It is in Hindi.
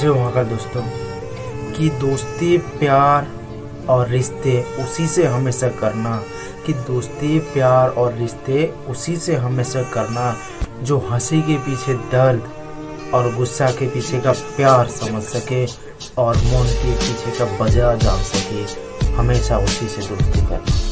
जो वहाँ दोस्तों, कि दोस्ती, प्यार और रिश्ते उसी से हमेशा करना, कि दोस्ती, प्यार और रिश्ते उसी से हमेशा करना, जो हँसी के पीछे दर्द और गुस्सा के पीछे का प्यार समझ सके और मौन के पीछे का वजह जान सके, हमेशा उसी से दोस्ती करना।